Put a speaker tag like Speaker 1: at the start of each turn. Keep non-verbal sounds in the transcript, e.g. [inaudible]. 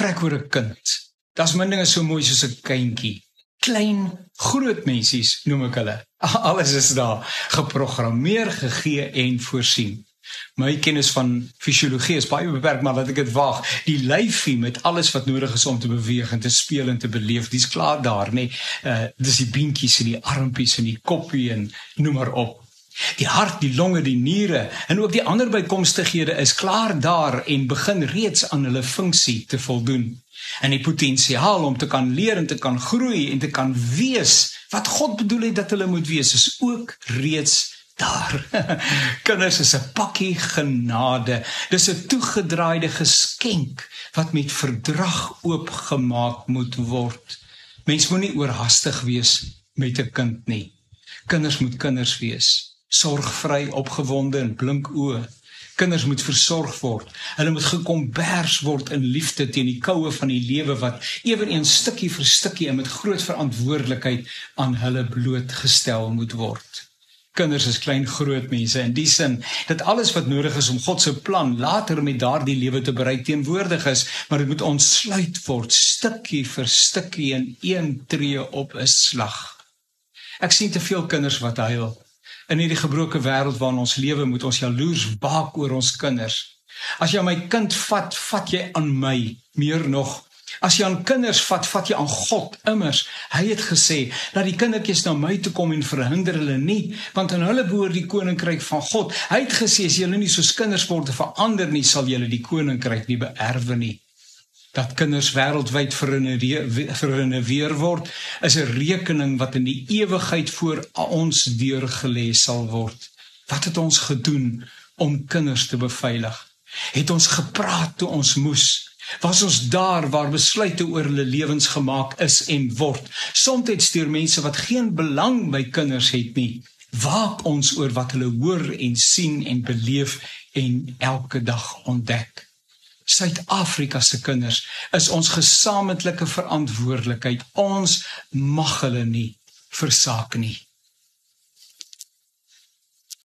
Speaker 1: vrek oor 'n kind. Daar's min dinge so mooi soos 'n kindjie. Klein groot mensies noem ek hulle. [laughs] Alles is daar geprogrammeer, gegee en voorsien. My kennis van fisiologie is baie beperk, maar laat ek dit waag. Die lyfie met alles wat nodig is om te beweeg en te speel en te beleef, dis klaar daar, nê. Nee, uh dis die beentjies en die armpies en die koppie en noem maar op. Die hart, die longe, die niere en ook die ander bykomstighede is klaar daar en begin reeds aan hulle funksie te voldoen. En die potensiaal om te kan leer en te kan groei en te kan wees wat God bedoel het dat hulle moet wees is ook reeds daar. [laughs] Kinders is 'n pakkie genade. Dis 'n toegedraaide geskenk wat met verdrag oopgemaak moet word. Mens moenie oorhaastig wees met 'n kind nie. Kinders moet kinders wees sorgvry, opgewonde en blink oë. Kinders moet versorg word. Hulle moet gekombers word in liefde teen die koue van die lewe wat ewenigs stukkie vir stukkie en met groot verantwoordelikheid aan hulle blootgestel moet word. Kinders is klein groot mense in die sin dat alles wat nodig is om God se plan later met daardie lewe te bereik teenwoordig is, maar dit moet ontsluit word stukkie vir stukkie in een tree op 'n slag. Ek sien te veel kinders wat huil in hierdie gebroke wêreld waarin ons lewe moet ons jaloers baak oor ons kinders. As jy my kind vat, vat jy aan my meer nog. As jy aan kinders vat, vat jy aan God immers. Hy het gesê dat die kindertjies na my toe kom en verhinder hulle nie, want aan hulle behoort die koninkryk van God. Hy het gesê as julle nie soos kinders word verander nie, sal julle die koninkryk nie beerwe nie dat kinders wêreldwyd verrenoveer word is 'n rekening wat in die ewigheid voor ons deurgelê sal word. Wat het ons gedoen om kinders te beveilig? Het ons gepraat toe ons moes? Was ons daar waar besluite oor hulle lewens gemaak is en word? Soms stuur mense wat geen belang by kinders het nie. Waak ons oor wat hulle hoor en sien en beleef en elke dag ontdek. Suid-Afrika se kinders is ons gesamentlike verantwoordelikheid. Ons mag hulle nie versaak nie.